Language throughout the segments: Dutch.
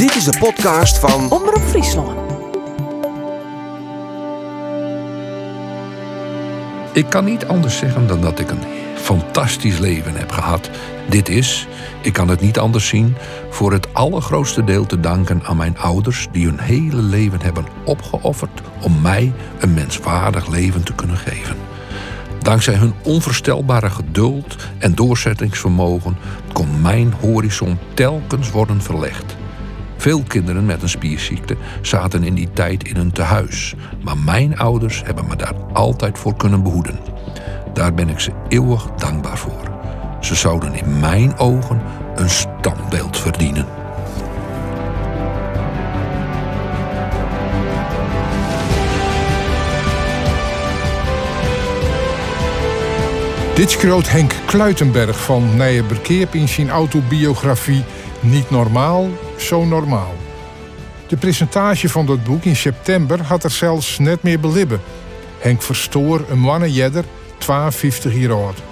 Dit is de podcast van Omroep Friesland. Ik kan niet anders zeggen dan dat ik een fantastisch leven heb gehad. Dit is, ik kan het niet anders zien, voor het allergrootste deel te danken aan mijn ouders die hun hele leven hebben opgeofferd om mij een menswaardig leven te kunnen geven. Dankzij hun onvoorstelbare geduld en doorzettingsvermogen kon mijn horizon telkens worden verlegd. Veel kinderen met een spierziekte zaten in die tijd in een tehuis, maar mijn ouders hebben me daar altijd voor kunnen behoeden. Daar ben ik ze eeuwig dankbaar voor. Ze zouden in mijn ogen een standbeeld verdienen. Dit schreeuwt Henk Kluitenberg van Nijenberkeerp in zijn autobiografie Niet normaal, zo normaal. De presentatie van dat boek in september had er zelfs net meer belibben. Henk Verstoor, een mannenjedder, 52 jaar oud.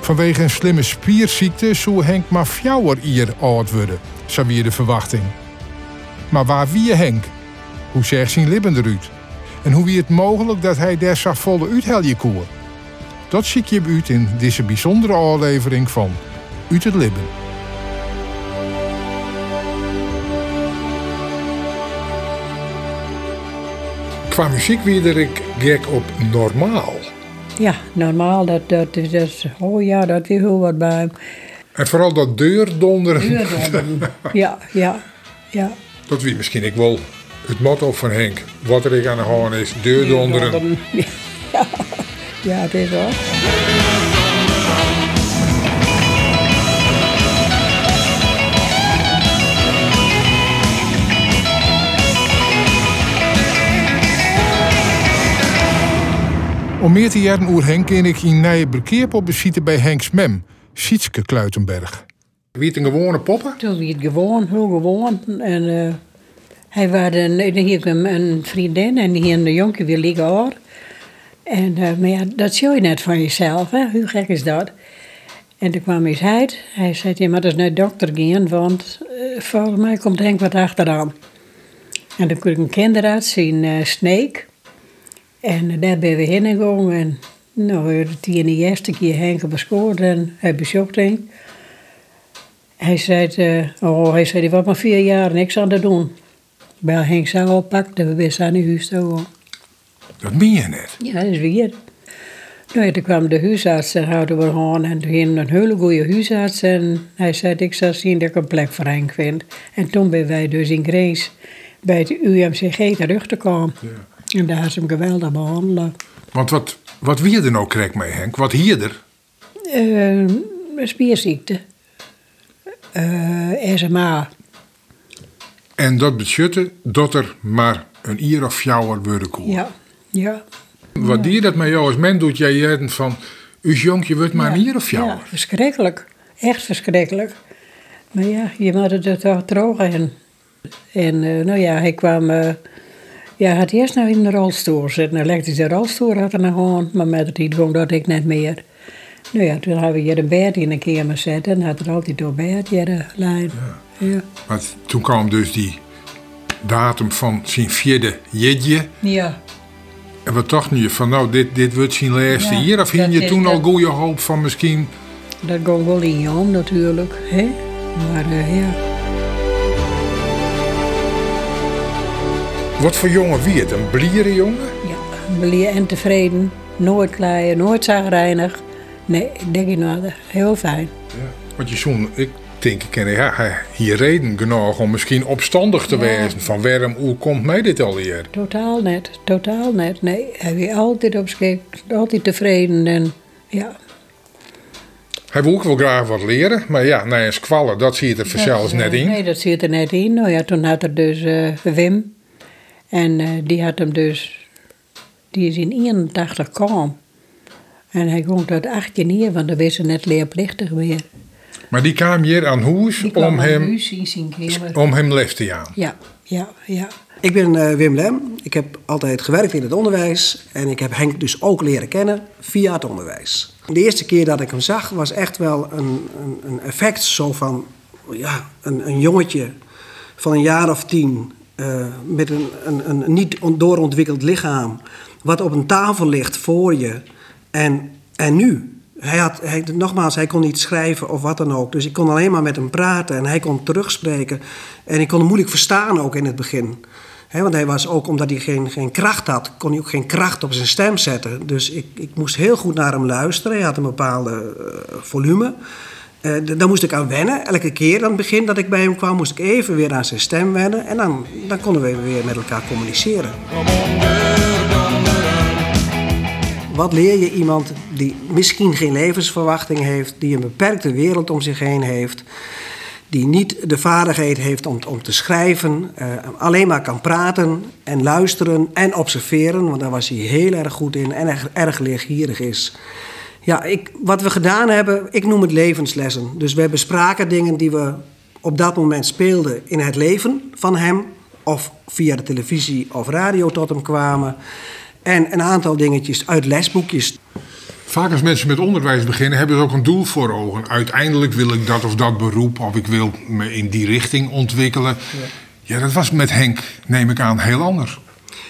Vanwege een slimme spierziekte zou Henk maar fjouwer hier oud worden, zo weer de verwachting. Maar waar wie Henk? Hoe zegt zijn lippen eruit? En hoe wie het mogelijk dat hij daar zo volle uithelje koer? Dat zie je uit in deze bijzondere aflevering van Uit het Libben. Qua muziek weer ik gek op normaal. Ja, normaal, dat, dat, is- dat, is- oh ja, dat is heel wat bij hem. En vooral dat deurdonderen, Deurdonderen. ja, ja, ja. dat wie misschien ik wel het motto van Henk. Wat er ik aan de hand is, deurdonderen. Deurdonderen. Ja, ja, het is wel. Om meer te jaren oer Henk en ik in Nijenberkeerp op bezieten bij Henks mem, Sietske Kluitenberg. Wie het een gewone poppen? Toen was het gewoon, heel gewoon. En eh, hij was een, dan hier een, een vriendin en die een jonkie weer liggen hoor. En, eh, maar ja, dat zie je net van jezelf, hè? hoe gek is dat? En toen kwam hij uit. Hij zei, je moet eens naar de dokter gaan, want eh, volgens mij komt Henk wat achteraan. En dan kon ik een kinderarts zien, eh Sneek. En eh, daar ben we heen gegaan. En nou, het in de eerste keer Henk bescoord en hij bezocht Henk. Hij zei, eh, oh, hij zei, die was maar vier jaar niks aan het doen. Bij Henk zou oppakt en we wisten aan de huis toe. Dat meen je net. Ja, dat is weer. Nou, ja, toen kwam de huisarts en houden we gewoon. En toen ging een hele goede huisarts. En hij zei, ik zal zien dat ik een plek voor Henk vind. En toen ben wij dus in Grace bij het UMCG terug te komen. En daar is hem geweldig behandeld. Want wat, wat wie er nou krijgt mee Henk? Wat hier er? Eh, spierziekte. Eh, SMA. En dat betekent dat er maar een ier of fjouwer worden koer. Ja, ja. Wat die dat met jou als men doet, jij jaren van... Us jonkje wordt maar een ier of fjouwer. Ja, verschrikkelijk. Echt verschrikkelijk. Maar ja, je moet het er toch drogen. En, en eh, nou ja, hij kwam... ja, had eerst nog in de rolstoel zitten. Een elektrische rolstoel had er nog gewoon. Maar met het idee dat ik net meer. Nou ja, toen hebben we hier een bed in een kamer zetten. En had er altijd door bed hier lijn. Ja. Maar toen kwam dus die datum van zijn vierde jedje. Ja. En we dachten je van nou, dit, dit wordt zijn laatste Ja, jaar. Of hing je toen al goede hoop van misschien... dat ging wel in je om natuurlijk. Hè? Maar eh, ja. Wat voor jongen wie het? Een bliere jongen? Ja, blij en tevreden. Nooit kleien, nooit zagrijnig. Nee, ik denk ik nou, heel fijn. Want je zoon, ik denk, ik ja, hier reden genoeg om misschien opstandig te Ja. wezen. Van waarom, hoe komt mij dit al hier? Totaal net, totaal net. Nee, hij was altijd op schik, altijd tevreden en ja. Hij wil ook wel graag wat leren, maar ja, naar een squallen, dat zie je er zelfs Dat, net eh, in. Nee, dat zit er net in. Nou ja, toen had er dus eh, Wim. En eh, die had hem dus, die is in 81 kwam. En hij komt tot 18 jaar, want dan was ze net leerplichtig weer. Maar die kwam hier aan huis kwam om hem, huis om hem les te gaan. Ja, ja, ja. Ik ben eh, Wim Lem. Ik heb altijd gewerkt in het onderwijs. En ik heb Henk dus ook leren kennen via het onderwijs. De eerste keer dat ik hem zag was echt wel een, een, een effect zo van... Ja, een, een jongetje van een jaar of tien uh, met een, een, niet doorontwikkeld lichaam, wat op een tafel ligt voor je. En, en nu? Hij had, hij, nogmaals, hij kon niet schrijven of wat dan ook. Dus ik kon alleen maar met hem praten en hij kon terugspreken. En ik kon hem moeilijk verstaan ook in het begin. want hij was ook, omdat hij geen, geen kracht had, kon hij ook geen kracht op zijn stem zetten. Dus ik, ik moest heel goed naar hem luisteren. Hij had een bepaalde uh, volume. Uh, daar moest ik aan wennen. Elke keer aan het begin dat ik bij hem kwam, moest ik even weer aan zijn stem wennen. En dan, dan konden we weer met elkaar communiceren. Wat leer je iemand die misschien geen levensverwachting heeft, die een beperkte wereld om zich heen heeft, die niet de vaardigheid heeft om, om te schrijven, uh, alleen maar kan praten en luisteren en observeren, want daar was hij heel erg goed in en erg, erg leergierig is. Ja, ik, wat we gedaan hebben, ik noem het levenslessen. Dus we bespraken dingen die we op dat moment speelden in het leven van hem, of via de televisie of radio tot hem kwamen. En een aantal dingetjes uit lesboekjes. Vaak als mensen met onderwijs beginnen, hebben ze ook een doel voor ogen. Uiteindelijk wil ik dat of dat beroep, of ik wil me in die richting ontwikkelen. Ja, ja dat was met Henk, neem ik aan, heel anders.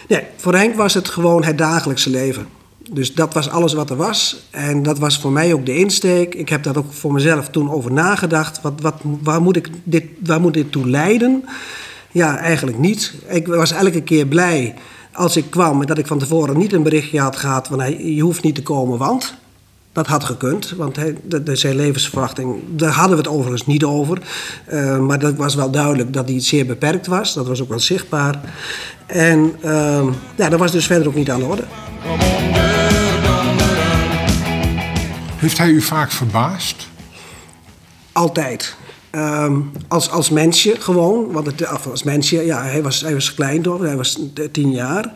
Nee, voor Henk was het gewoon het dagelijkse leven. Dus dat was alles wat er was. En dat was voor mij ook de insteek. Ik heb daar ook voor mezelf toen over nagedacht. Wat, wat, waar, moet ik dit, waar moet dit toe leiden? Ja, eigenlijk niet. Ik was elke keer blij als ik kwam en dat ik van tevoren niet een berichtje had gehad van je hoeft niet te komen, want dat had gekund, want hij, de, zijn levensverwachting, daar hadden we het overigens niet over. Uh, maar dat was wel duidelijk dat die zeer beperkt was. Dat was ook wel zichtbaar. En uh, ja, dat was dus verder ook niet aan de orde. Heeft hij u vaak verbaasd? Altijd. Um, als, als mensje gewoon, want het, als mensje, ja, hij was, hij was klein toch, hij was tien jaar.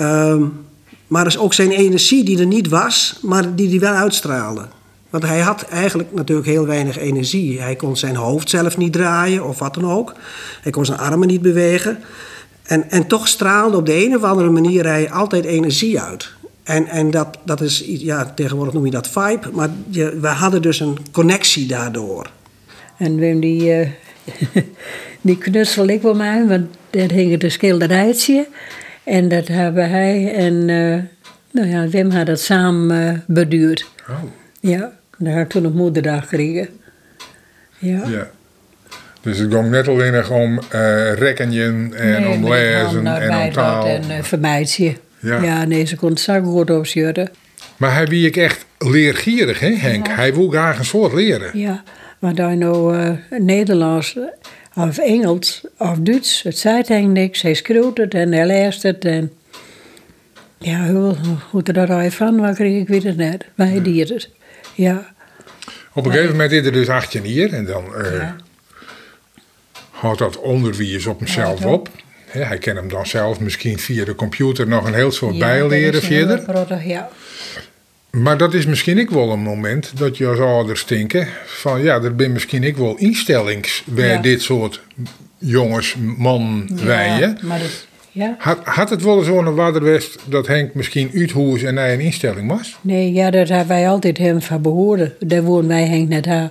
Um, maar is ook zijn energie die er niet was, maar die hij wel uitstraalde. Want hij had eigenlijk natuurlijk heel weinig energie. Hij kon zijn hoofd zelf niet draaien of wat dan ook. Hij kon zijn armen niet bewegen. En, en toch straalde op de een of andere manier hij altijd energie uit. En, en dat, dat is, ja, tegenwoordig noem je dat vibe, maar je, we hadden dus een connectie daardoor. En Wim die, uh, die knutselde ik wel maar, want daar hing het een schilderijtje. En dat hebben hij en uh, nou ja, Wim had dat samen uh, beduurd. Oh. Ja, daar had ik toen op moederdag gekregen. Ja. ja. Dus het ging net alleen nog om uh, rekenen en om lezen en om taal. En uh. Ja. ja, nee, ze kon het zo goed opzetten. Maar hij wie ik echt leergierig, hè Henk? Hij wil graag een soort leren. Ja, maar daar nou uh, Nederlands of Engels of Duits, het zei tegen niks. Hij schreeuwt het en hij leest het en... Ja, hoe, hoe er daar van wat kreeg ik weet het net. Maar hij deed het, ja. Op een gegeven moment is er dus 18 hier en dan uh, ja. houdt dat onderwijs op hemzelf op hij kan hem dan zelf misschien via de computer nog een heel soort ja, bijleren verder. ja. Maar dat is misschien ook wel een moment dat je als ouder stinken van ja, er ben misschien ik wel instellings bij dit soort jongens, man, ja, Maar dat, ja. Had, had het wel zo'n Waderwest dat Henk misschien uithoes en hij een instelling was? Nee, ja, dat hebben wij altijd hem van behoren. Daar wonen wij Henk net aan.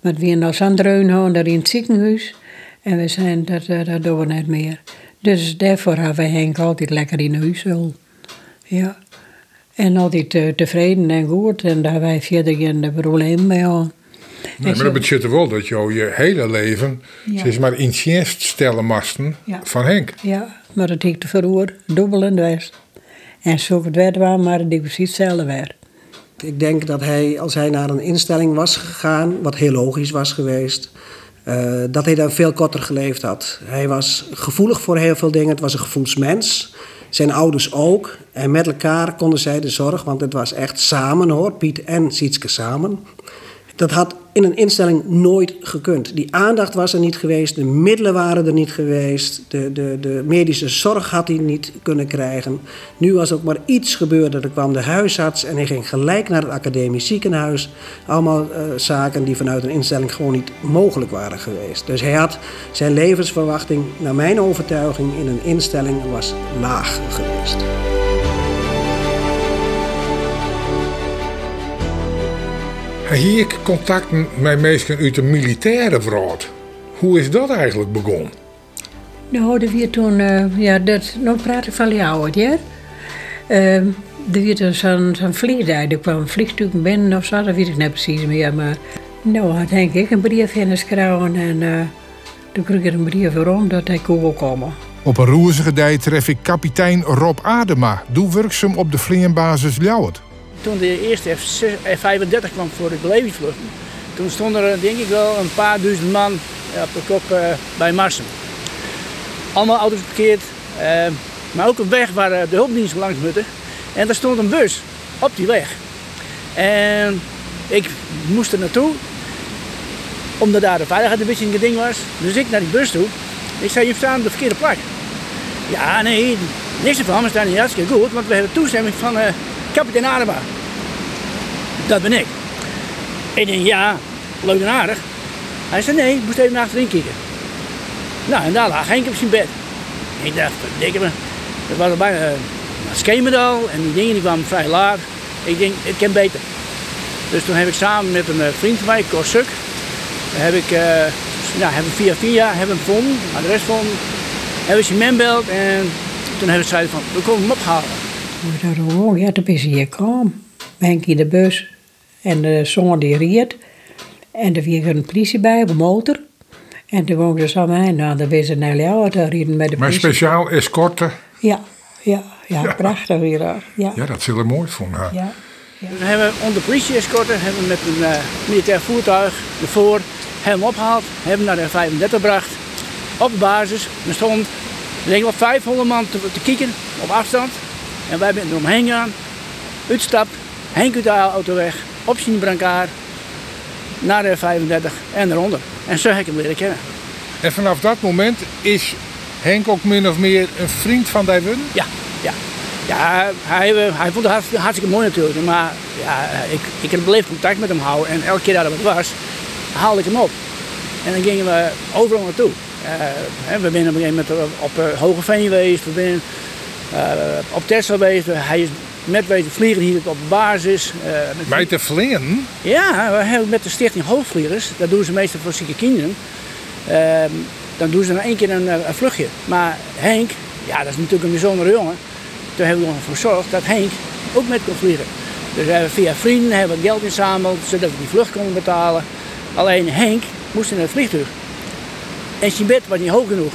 Maar we naar Zandreun daar in het ziekenhuis. En we zijn, dat, eh, dat doen we niet meer. Dus daarvoor hebben we Henk altijd lekker in huis Ja. En altijd uh, tevreden en goed. En daar wij verder geen probleem mee aan. Nee, maar dat betekent wel dat je je hele leven ja. zeg maar in dienst stellen masten van Henk. Ja, maar dat ik te verhoor, dubbel en west. En zo het werd waar, maar die precies hetzelfde werd. Ik denk dat hij, als hij naar een instelling was gegaan, wat heel logisch was geweest, uh, dat hij daar veel korter geleefd had. Hij was gevoelig voor heel veel dingen. Het was een gevoelsmens. Zijn ouders ook. En met elkaar konden zij de zorg, want het was echt samen hoor, Piet en Sietske samen. Dat had in een instelling nooit gekund. Die aandacht was er niet geweest, de middelen waren er niet geweest, de, de, de medische zorg had hij niet kunnen krijgen. Nu was ook maar iets gebeurd, er kwam de huisarts en hij ging gelijk naar het academisch ziekenhuis. Allemaal uh, zaken die vanuit een instelling gewoon niet mogelijk waren geweest. Dus hij had zijn levensverwachting, naar mijn overtuiging, in een instelling was laag geweest. Hier contact met mensen uit de militaire vrouw. Hoe is dat eigenlijk begonnen? Nou, er weer toen, uh, ja, dat, nou praat ik van jou, ja. Uh, er weer zo'n zo'n vliegtuig, er kwam een vliegtuig binnen of zo, dat weet ik niet precies meer. Maar nou had denk ik een brief in de schrouwen en uh, toen kreeg ik een brief waarom dat hij kon komen. Op een roezige dij tref ik kapitein Rob Adema, doe werkzaam op de vliegbasis Ljouwert. Toen de eerste F-35 kwam voor de belevingsvluchten, toen stonden er denk ik wel een paar duizend man op de kop uh, bij Marsen. Allemaal auto's geparkeerd, uh, maar ook een weg waar de hulpdiensten langs moeten. En daar stond een bus op die weg. En ik moest er naartoe, omdat daar de veiligheid een beetje een ding was. Dus ik naar die bus toe. Ik zei, je staat op de verkeerde plek. Ja, nee, niks ervan, we staan hier hartstikke goed, want we hebben toestemming van kapitein Adema. Dat ben ik. Ik denk, ja, leuk en aardig. Hij zei, nee, je moest even naar achterin kijken. Nou, en daar lag Henk op zijn bed. Ik dacht, dikke me. Dat was bijna uh, en die dingen die kwamen vrij laat. Ik denk, het kan beter. Dus toen heb ik samen met een eh, vriend van mij, Korsuk, heb ik, uh, hebben via via hebben we gevonden, adres gevonden, hebben ze hem en toen hebben ze gezegd van, we komen hem ophalen. Maar gewoon, ja, toen is hij hier kwam. Henk in de bus en de zoon die riet. En er was een politie bij op een motor. En toen woonden ze samen nou, dan wisten ze naar jou, te rieden met de Maar speciaal escorten? Ja, ja, ja, ja. prachtig weer. Ja. ja, dat zullen mooi vonden. Ja. Ja. We hebben onder politie-escorten hebben we met een uh, militair voertuig ervoor hem opgehaald, hebben naar de 35 gebracht. Op de basis, er stond denk wel 500 man te, te kijken op afstand. En wij zijn er omheen gegaan, uitstapt, Henk auto weg, op zijn brancard, naar de 35 en eronder. En zo heb ik hem leren kennen. En vanaf dat moment is Henk ook min of meer een vriend van Dijwun? Ja, ja. Ja, hij, hij vond het hartstikke mooi natuurlijk. Maar ja, ik, ik heb beleefd contact met hem houden. En elke keer dat er wat was, haalde ik hem op. En dan gingen we overal naartoe. Uh, we zijn op een gegeven moment op uh, Hogeveen geweest. We zijn op Tesla geweest. Hij is met weten vliegen hier op de basis. met Bij te vliegen? Ja, we hebben met de stichting Hoogvliegers. Dat doen ze meestal voor zieke kinderen. Ehm, dan doen ze dan één keer een, een vluchtje. Maar Henk, ja, dat is natuurlijk een bijzondere jongen. Toen hebben we ervoor gezorgd dat Henk ook met kon vliegen. Dus we hebben via vrienden hebben we geld inzameld zodat we die vlucht konden betalen. Alleen Henk moest in het vliegtuig. En zijn bed was niet hoog genoeg.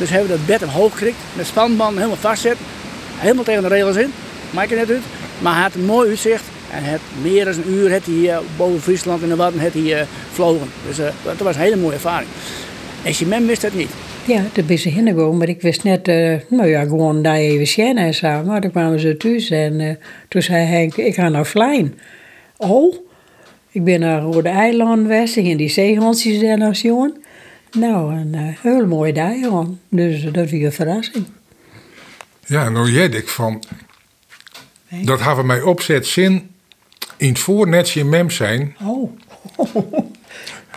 Dus hebben we dat bed omhoog gekrikt, met spanbanden helemaal vastzet. Helemaal tegen de regels in, maak je net uit. Maar hij had een mooi uitzicht. En het meer dan een uur had hij uh, boven Friesland in de Wadden had hij, uh, vlogen. Dus uh, dat was een hele mooie ervaring. En Chimène wist dat niet. Ja, daar ben ze heen maar ik wist net, nou ja, gewoon daar even zien en zo. Maar toen kwamen ze thuis en toen zei Henk, ik ga naar Vlijn. Oh, ik ben naar Rode Eiland geweest, in die zeehondjes daar nog zien. Nou, een uh, heel mooi dag, Dus dat was een verrassing. Ja, nou jij ik van, nee. dat hebben mij opzet zin in het voornetje mem zijn. Oh.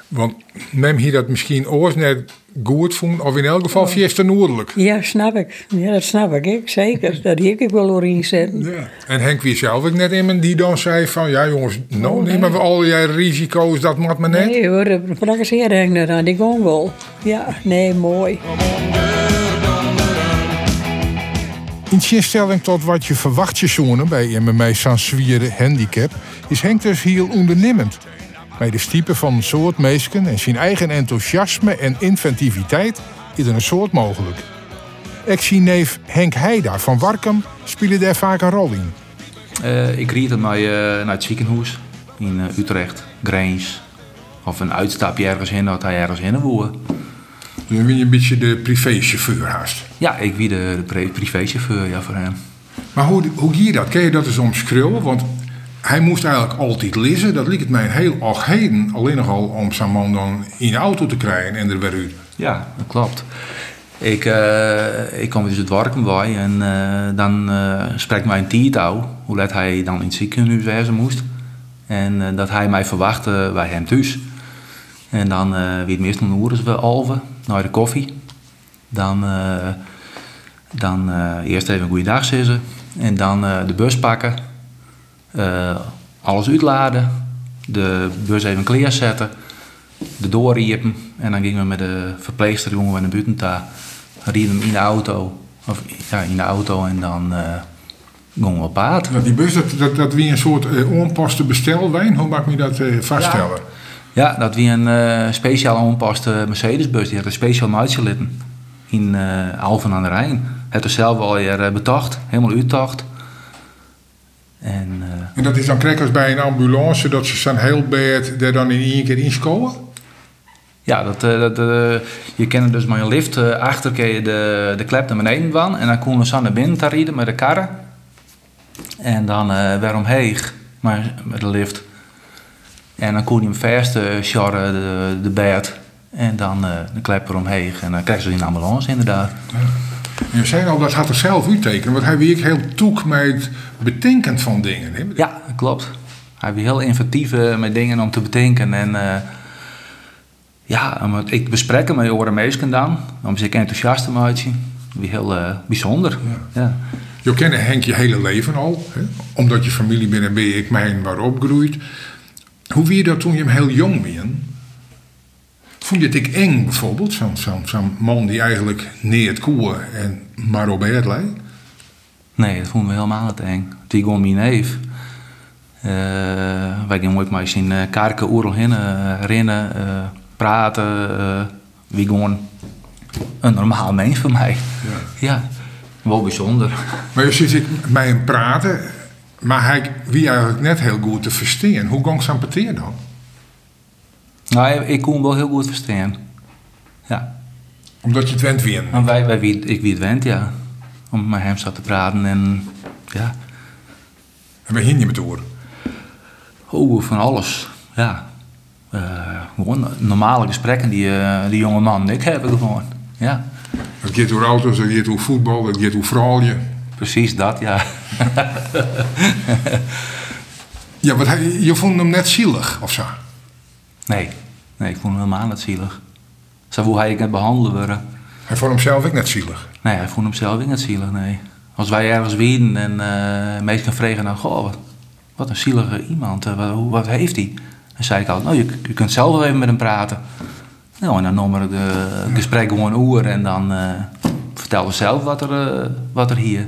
Want mem hier dat misschien oors net goed vonden, of in elk geval oh. noordelijk. Ja, snap ik. Ja, dat snap ik, ik zeker. Dat heb ik wel erin zetten. Ja. En Henk wie zelf ik net iemand die dan zei van, ja jongens, nou oh, nemen we al jij risico's, dat moet maar net. Nee hoor, dat zeer Henk net aan, die gewoon wel. Ja, nee, mooi. In tegenstelling tot wat je verwacht je zonen bij MMA Sanswieren Handicap, is Henk dus heel ondernemend. Bij de stiepen van een soort meesken en zijn eigen enthousiasme en inventiviteit is er een soort mogelijk. Ex-neef Henk Heida van Warkum speelde daar vaak een rol in. Uh, ik ried het mij uh, naar het ziekenhuis in uh, Utrecht, Grijns. Of een uitstapje ergens heen, dat hij ergens heen woonde. Dus dan ben je een beetje de privéchauffeur haast? Ja, ik wie de, de privéchauffeur ja, voor hem. Maar hoe, hoe je dat? Kun je dat eens omschreeuwen? Want hij moest eigenlijk altijd lezen. Dat liep het mij heel erg heden. Alleen nogal om zijn man dan in de auto te krijgen en er weer uit. Ja, dat klopt. Ik, uh, ik kwam dus het werken bij en uh, dan uh, spreekt mij een tietouw hoe laat hij dan in het ziekenhuis moest. En dat hij mij verwachtte bij hem thuis. En dan wie het meestal een uur we alven naar de koffie. Dan, dan eerst even een goede dag zeggen en dan de bus pakken alles uitladen, de bus even klaarzetten, de doorriepen en dan gingen we met de verpleegster jongen naar de buiten rieden in de auto. Of ja, in de auto en dan eh gingen we op paard. Dat die bus, dat, dat, dat wie een soort uh, onpaste bestelwijn, hoe mag ik me dat eh, vaststellen? Ja, dat wie een eh, speciaal onpaste Mercedesbus. Die had een speciaal litten in eh Alphen aan de Rijn. Het is zelf alweer eh, betacht, helemaal uittacht. En eh, En dat is dan krijg als bij een ambulance, dat ze zijn heel bed daar dan in één keer inscoren? ja, dat, eh, dat, eh, je kent dus met een lift. achter kun je de, de klep naar beneden van. En dan konden we zo naar binnen te rijden met de karren. En dan weer omheen maar met de lift. En dan kon je hem vast sjorren, de, de bed. En dan de klep eromheen. En dan krijg je ze in de ambulance inderdaad. Je zei al, dat had er zelf uittekenen, want hij wie ik heel toek met het bedenken van dingen. Hè? Ja, klopt. Hij is heel inventief eh, met dingen om te bedenken. En eh, ja, ik besprek hem met andere mensen dan. Om zich enthousiast te maken. Wie heel eh, bijzonder. Ja. Je kent Henk je hele leven al, hè? omdat je familie binnen ben ik mijn waar opgroeid. Hoe wie je dat toen je hem heel jong was? Vond je het ik eng bijvoorbeeld, zo'n man die eigenlijk neer het koeien en maar op lei? Nee, dat vonden we helemaal niet eng. Die gewoon mijn neef. Eh, wij gingen ooit maar zien uh, karken oerl heen, eh, rennen, eh, praten. eh, wie gewoon een normaal mens voor mij. Ja. wel bijzonder. Maar je zit ik hem praten, maar hij wie eigenlijk net heel goed te verstaan. Hoe gang zijn dan? Nou, ik kon wel heel goed verstaan. Ja. Omdat je het went weer. Maar wij, wij wie, ik wie het went, ja. Om met hem zat te praten en ja. En we hingen je met horen. Oh, van alles. Ja. Eh, gewoon normale gesprekken die eh, die jonge man en ik hebben gewoon. Ja, Het gaat door auto's, het gaat door voetbal, het gaat door vrouwen. precies dat, ja. Ja, want je vond hem net zielig, of zo? Nee, nee, ik vond hem helemaal niet zielig. Zo hoe hij ik het behandelen worden. Hij vond hemzelf ook net zielig. Nee, hij vond hem zelf ook niet zielig, nee. Als wij ergens wieden en eh mensen vregen dan, goh, wat, wat een zielige iemand, eh, wat, heeft hij? Dan zei ik altijd, nou, je, je kunt zelf wel even met hem praten. Nou, en dan noemen we het gesprek gewoon oer en dan eh vertellen we zelf wat er, eh, wat er hier.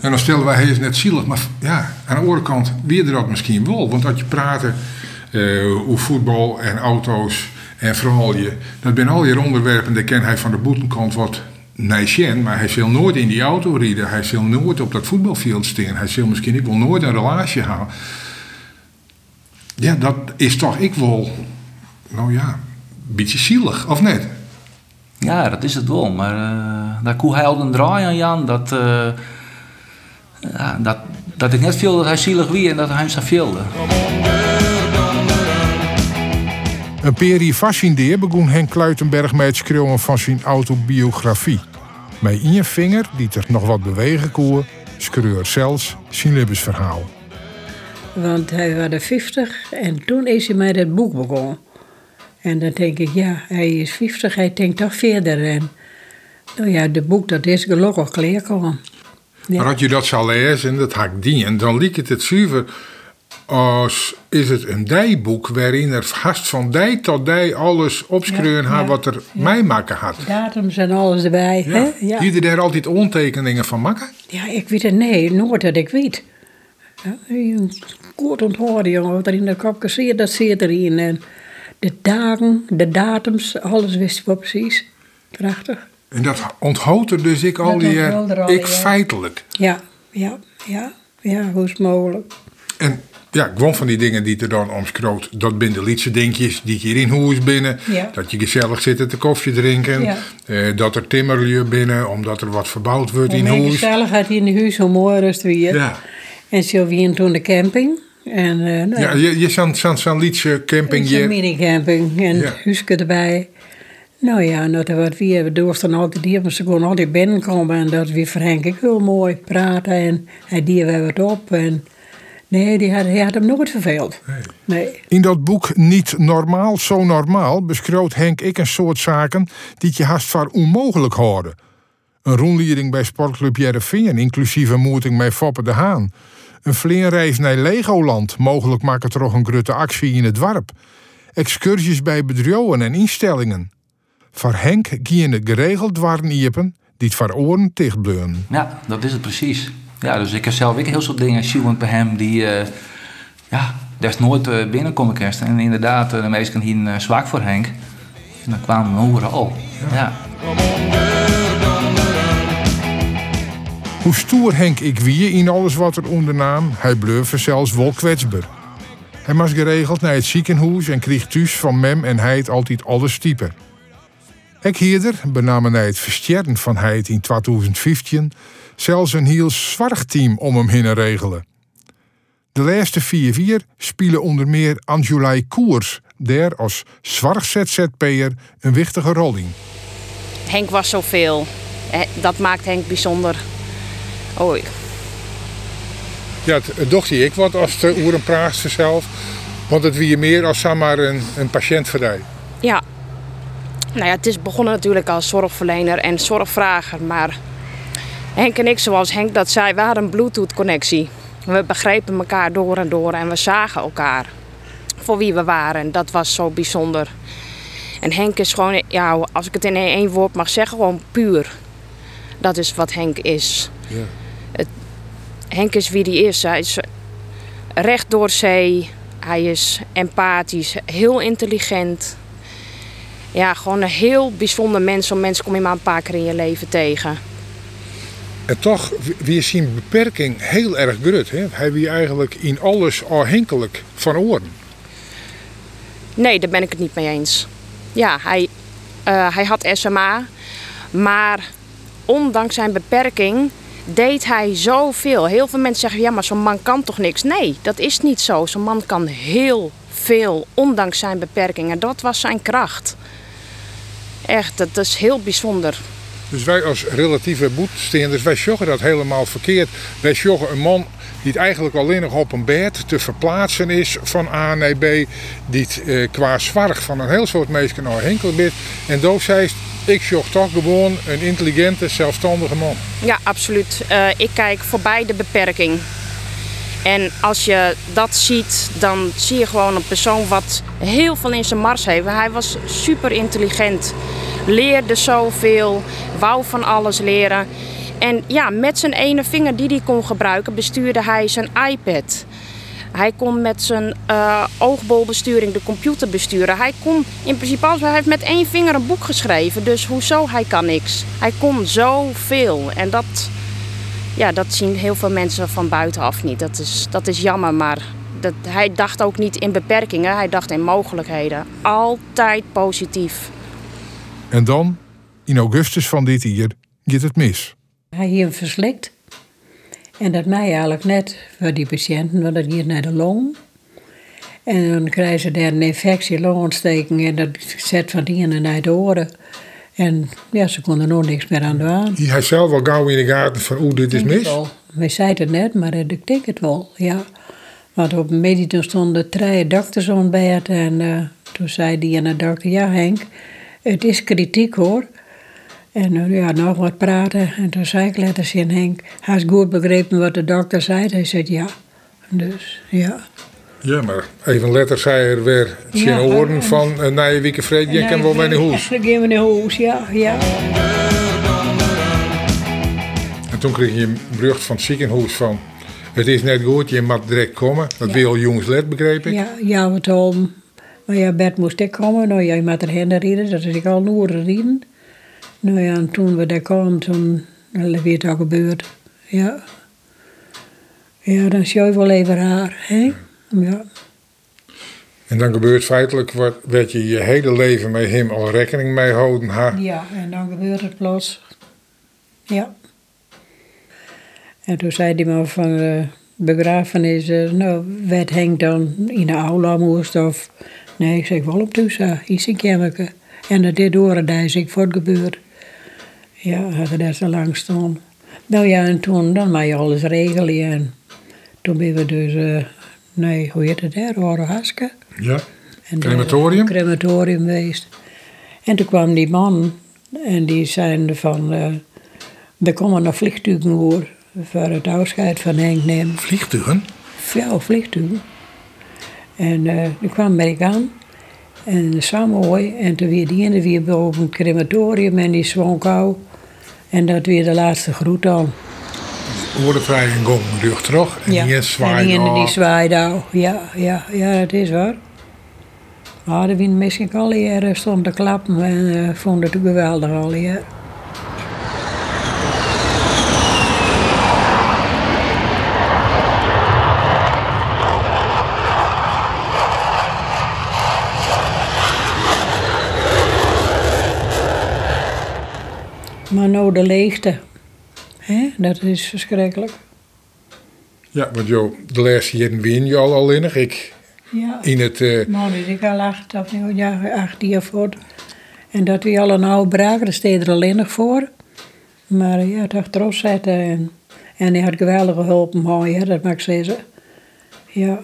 En dan stellen wij, hij is net zielig. Maar ja, aan de andere kant, weer dat misschien wel. Want als je praten eh, over voetbal en auto's en vrouwen, dat zijn al die onderwerpen, daar ken hij van de boetenkant wat nijsjen. Maar hij zal nooit in die auto rijden. Hij zal nooit op dat voetbalveld staan. Hij zal misschien ik wel nooit een relatie halen. Ja, dat is toch ik wel, nou ja, een beetje zielig, of net? Ja, dat is het wel. Maar eh, daar koe hij al een draai aan, Jan. Dat, eh, ja, dat, dat ik net viel dat hij zielig wie en dat hij hem zo veelde. Een peri fascineer begon Henk Kluitenberg met het schreeuwen van zijn autobiografie. Met in je vinger, die er nog wat bewegen koe, schreeuwt zelfs zijn levensverhaal. Want hij was er 50 en toen is hij met het boek begonnen. En dan denk ik, ja, hij is 50, hij denkt toch verder. En nou ja, het boek dat is gelukkig klaarkomen. Ja. Maar als je dat zou lezen, en dat had ik dien, dan liep het het zuiver als is het een dijboek waarin er vast van dij tot dij alles opschreeuwen Ja, wat er ja. mij maken had. Datums en alles erbij. Ja. Hè? Er daar altijd ontekeningen van maken? ja, ik weet het, nee, nooit dat ik weet. Kort onthouden, jongen, wat er in de kop zit, dat zit erin. En de dagen, de datums, alles wist ik wel precies. Prachtig. En dat onthoudt er dus ik al die er al, ik feitelijk. Ja, ja, ja, ja, hoe is het mogelijk? En ja, gewoon van die dingen die er dan omschroot. Dat zijn de liedse dingetjes die hier in huis binnen. Ja. Dat je gezellig zit te koffie drinken. Ja. Eh, dat er timmerlieu binnen, omdat er wat verbouwd wordt Hoe in huis. gezelligheid in de huis, hoe mooier is het weer. Ja, En zo weer toen de camping. En eh nou, ja je, je zo'n zo'n liedse camping. Zo'n minicamping en Ja. het erbij. Nou ja, nou, dat wat we durfden altijd die, maar ze kon altijd binnenkomen en dat weer ik heel mooi praten en hij die weer wat op en nee, die had, hij had hem nooit verveeld. Nee. in dat boek Niet Normaal, Zo Normaal beschroot Henk ik een soort zaken die je haast voor onmogelijk hoorde. Een rondleiding bij sportclub Jereveen, inclusief een moeting met Foppe de Haan. Een vleenreis naar Legoland, mogelijk maken er nog een grote actie in het dorp. Excursies bij bedrijven en instellingen. Voor Henk gingen geregeld waren iepen die het voor oren dichtbleuren. Ja, dat is het precies. Ja, dus ik heb zelf ook heel veel dingen zien bij hem die... eh, ja, nooit eh, binnenkomen kerst. En inderdaad, eh, de meesten hier uh, zwak voor Henk. En dan kwamen we overal. Ja. Hoe stoer Henk ik wie in alles wat er ondernaam, hij bleef zelfs wel kwetsbaar. Hij was geregeld naar het ziekenhuis en kreeg thuis van mem en heid altijd alles typen. Ik hierder benamen hij het versterren van heid in 2015 zelfs een heel team om hem heen regelen. De laatste vier vier spelen onder meer Anjulai Koers, daar als zwart ZZP'er een wichtige rol in. Henk was zoveel. Dat maakt Henk bijzonder. Oei. Ja, het dacht ik wat als de oeren praat zelf. Want het wie meer als maar een, een patiënt voor jou. Ja. Nou ja, het is begonnen natuurlijk als zorgverlener en zorgvrager. Maar Henk en ik, zoals Henk dat zei, we hadden een bluetooth-connectie. We begrepen elkaar door en door en we zagen elkaar voor wie we waren. Dat was zo bijzonder. En Henk is gewoon, ja, als ik het in één woord mag zeggen, gewoon puur. Dat is wat Henk is. Ja. Het, Henk is wie hij is. Hij is recht door zee. Hij is empathisch, heel intelligent. Ja, gewoon een heel bijzonder mens. Zo'n mens kom je maar een paar keer in je leven tegen. En toch, wie zien beperking heel erg grut. Hè? Hij wie eigenlijk in alles afhankelijk van oren. Nee, daar ben ik het niet mee eens. Ja, hij, uh, hij had SMA, maar ondanks zijn beperking deed hij zoveel. Heel veel mensen zeggen, ja, maar zo'n man kan toch niks? Nee, dat is niet zo. Zo'n man kan heel veel, ondanks zijn beperkingen. Dat was zijn kracht. Echt, dat is heel bijzonder. Dus wij als relatieve boetsteenders, wij joggen dat helemaal verkeerd. Wij joggen een man die het eigenlijk alleen nog op een bed te verplaatsen is van A naar B. Die het eh, qua zwarg van een heel soort mensen naar henkel bent. En dood zei ik jog toch gewoon een intelligente, zelfstandige man. Ja, absoluut. Uh, ik kijk voorbij de beperking. En als je dat ziet, dan zie je gewoon een persoon wat heel veel in zijn mars heeft. Hij was super intelligent, leerde zoveel, wou van alles leren. En ja, met zijn ene vinger die hij kon gebruiken, bestuurde hij zijn iPad. Hij kon met zijn uh, oogbolbesturing de computer besturen. Hij kon in principe alles. Hij heeft met één vinger een boek geschreven. Dus hoezo hij kan niks? Hij kon zoveel. En dat, ja, dat zien heel veel mensen van buitenaf niet. Dat is, dat is jammer, maar dat, hij dacht ook niet in beperkingen. Hij dacht in mogelijkheden. Altijd positief. En dan, in augustus van dit jaar, gaat het mis. Hij heeft verslikt. En dat mij eigenlijk net voor die patiënten, want dat hier naar de long. En dan krijgen ze daar een infectie, longontsteking en dat zet van die ene naar de oren. En ja, ze konden nog niks meer aan doen. Hij zelf wel gauw in de gaten van hoe dit is mis? Wij zeiden het net, maar ik denk het wel, ja. Want op een medie stonden drie dokters aan bed en uh, toen zei die ene dokter, ja Henk, het is kritiek hoor. En uh, ja, nog wat praten. En toen zei ik letters in Henk, hij is goed begrepen wat de dokter zei. Hij zei ja. Dus ja. Ja, maar even letter zei er weer zijn ja, oren van uh, na je vrede, je kan wel bij de we naar huis, ja, ja. En toen kreeg je een bericht van het ziekenhuis van... Het is net goed, je mag direct komen. Dat ja. wil jongens let, begreep ik. Ja, ja, wat om. Maar ja, bed moest ik komen. Nou, jij moet erheen rijden, dat is ik al noorden rijden. Nou ja, en toen we daar kwamen, toen werd het al gebeurd. Ja. Ja, dan zie je wel even raar, hè? Ja. En dan gebeurt feitelijk wat, dat je je hele leven met hem al rekening mee houden ha? Ja, en dan gebeurt het plots. Ja. En toen zei hij me van de begrafenis, nou, werd Henk dan in de aula moest of... Nee, ik zeg wel op tussen, is een kermeke. En dat dit horen, daar is ik voor het. Ja, hadden daar zo lang staan. Nou ja, en toen dan maar je alles regelen. En toen ben we dus, uh, nee, hoe heet het daar, Haske. Ja, en crematorium. crematorium geweest. En toen kwam die man en die zei van, uh, er komen nog vliegtuigen voor het afscheid van Henk nemen. Vliegtuigen? Ja, vliegtuigen. En uh, die kwam bij aan. En zo mooi. En toen weer die ene weer boven het crematorium en die zwonkouw. En dat weer de laatste groet dan. En gong rug terug. En die is en die ene die zwaait nou. Ja, ja, ja, dat is waar. Maar de wind misschien al hier stond te klappen en eh, vond het geweldig al hier. Maar nou de leegte. hè, dat is verschrikkelijk. Ja, want joh, de laatste jaren win je al al innig. Ik Ja. in het... eh, Man, is ik al acht of jaar, acht jaar voor. En dat we al een oude braak, daar steed er alleen nog voor. Maar ja, toch trots zetten. En, en hij had geweldige hulp, mooi, hè, dat mag ik zeggen. Ja,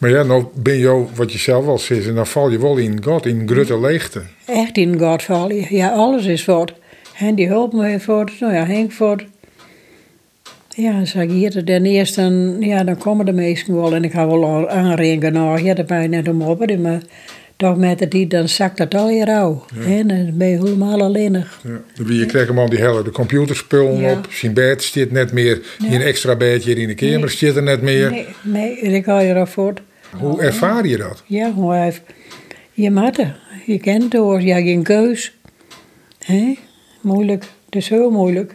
maar ja, nou ben je, wat je zelf al zegt, en dan val je wel in God, in grote leegte. echt in God vallen. Ja, alles is voort. En die hulp me voort, nou ja, Henk voort. Ja, dan zeg ik hier, ten eerste, dan, ja, dan komen de meesten wel. En ik ga wel aanringen, nou, ja, dat ben je net om op. Maar toch met de tijd, dan zakt dat al je rouw. En dan ben je helemaal alleenig. Ja. Dan Je krijgt hem al die hele de computerspullen Ja. op. Zijn bed staat net meer. Nee. Een extra bedje in de kamer Nee. staat er net meer. Nee, nee, ik ga je erop voort. Hoe ervaar je dat? Ja, gewoon even. Je moet er. Je kent het hoor, je hebt geen keus. Hé? Moeilijk. Het is heel moeilijk.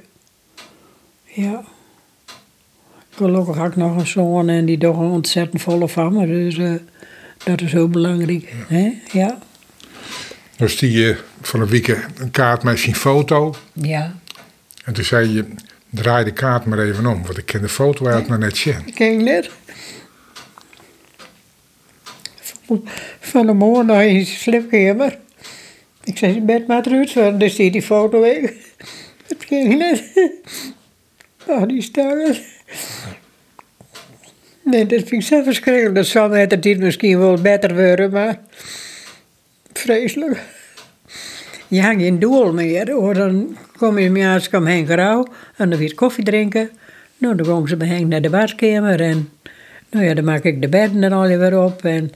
Ja. Gelukkig had ik nog een zoon en die toch een ontzettend volle van me. Dus eh, dat is heel belangrijk. hè? Ja. Dan zie je van een week een kaart met zijn foto. Ja. En toen zei je, draai de kaart maar even om. Want ik ken de foto uit maar net zien. Kijk net. Van de morgen naar in zijn slipkamer. Ik zei, je bent maar terug, want dan stiet die foto weg. Het ging net. Die stangen. Nee, dat vind ik zo verschrikkelijk. Dat zou met de misschien wel beter worden, maar... Vreselijk. Je hangt geen doel meer, hoor. Dan kom je met als kom Henk Rauw en dan weer koffie drinken. Nou, dan gaan ze bij Henk naar de badkamer en... Nou ja, dan maak ik de bedden er al weer op en...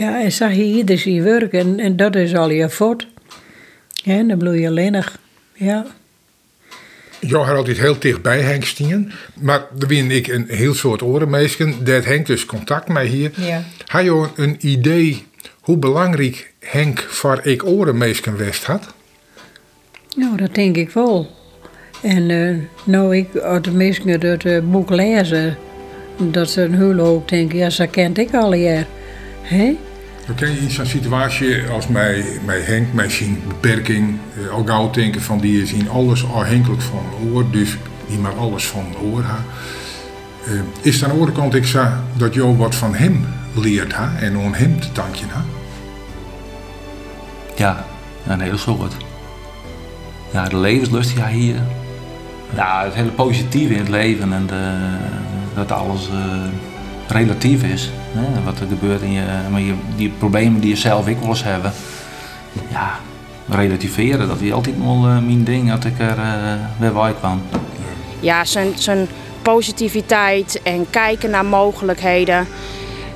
Ja, en zag je ieder zijn werk en, en dat is al je voort. Ja, en dan bloei je alleenig. Ja. Jo had altijd heel dicht bij Henk stien. Maar er win ik een heel soort orenmeesken. Dat Henk dus contact met hier. Ja. Had je een idee hoe belangrijk Henk voor ik orenmeesken west had? Nou, dat denk ik wel. En eh, nou, ik had de mensen het eh, boek lezen, dat ze een heel hoop denken, ja, ze kent ik al jaar. Hè? Dan ken je zo'n situatie als mij, mij Henk, met zijn beperking, eh, al denken van die is in alles afhankelijk van oor, dus die maar alles van oor. Eh, is aan de andere kant ik zo dat Jo wat van hem leert ha en om hem te danken ha? Ja, een hele soort. Ja, de levenslust hij hier. Ja, het hele positieve in het leven en de, dat alles eh, relatief is. Hè? Wat er gebeurt in je, maar je, die problemen die je zelf ik wel eens hebben. Ja, relativeren, dat is altijd wel eh, mijn ding dat ik er eh weer bij kwam. Ja, zijn, zijn positiviteit en kijken naar mogelijkheden.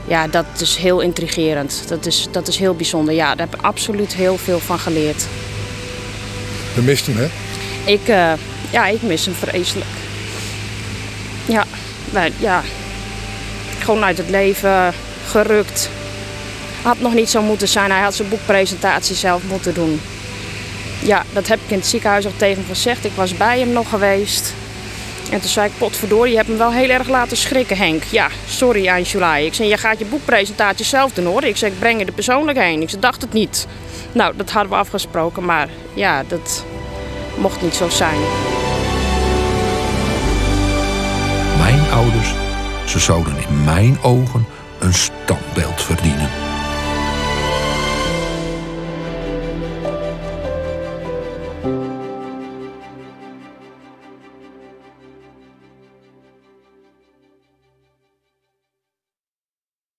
Ja, dat is heel intrigerend. Dat is, dat is heel bijzonder. Ja, daar heb ik absoluut heel veel van geleerd. Je mist hem hè? Ik, eh, ja, ik mis hem vreselijk. Ja, maar, ja, gewoon uit het leven gerukt. Had nog niet zo moeten zijn. Hij had zijn boekpresentatie zelf moeten doen. Ja, dat heb ik in het ziekenhuis ook tegen hem gezegd. Ik was bij hem nog geweest. En toen zei ik, potverdorie, je hebt hem wel heel erg laten schrikken, Henk. Ja, sorry Angela. Ik zei, je gaat je boekpresentatie zelf doen hoor. Ik zei, ik breng je er persoonlijk heen. Ik zei, dacht het niet. Nou, dat hadden we afgesproken, maar ja, dat mocht niet zo zijn. Mijn ouders, ze zouden in mijn ogen een standbeeld verdienen.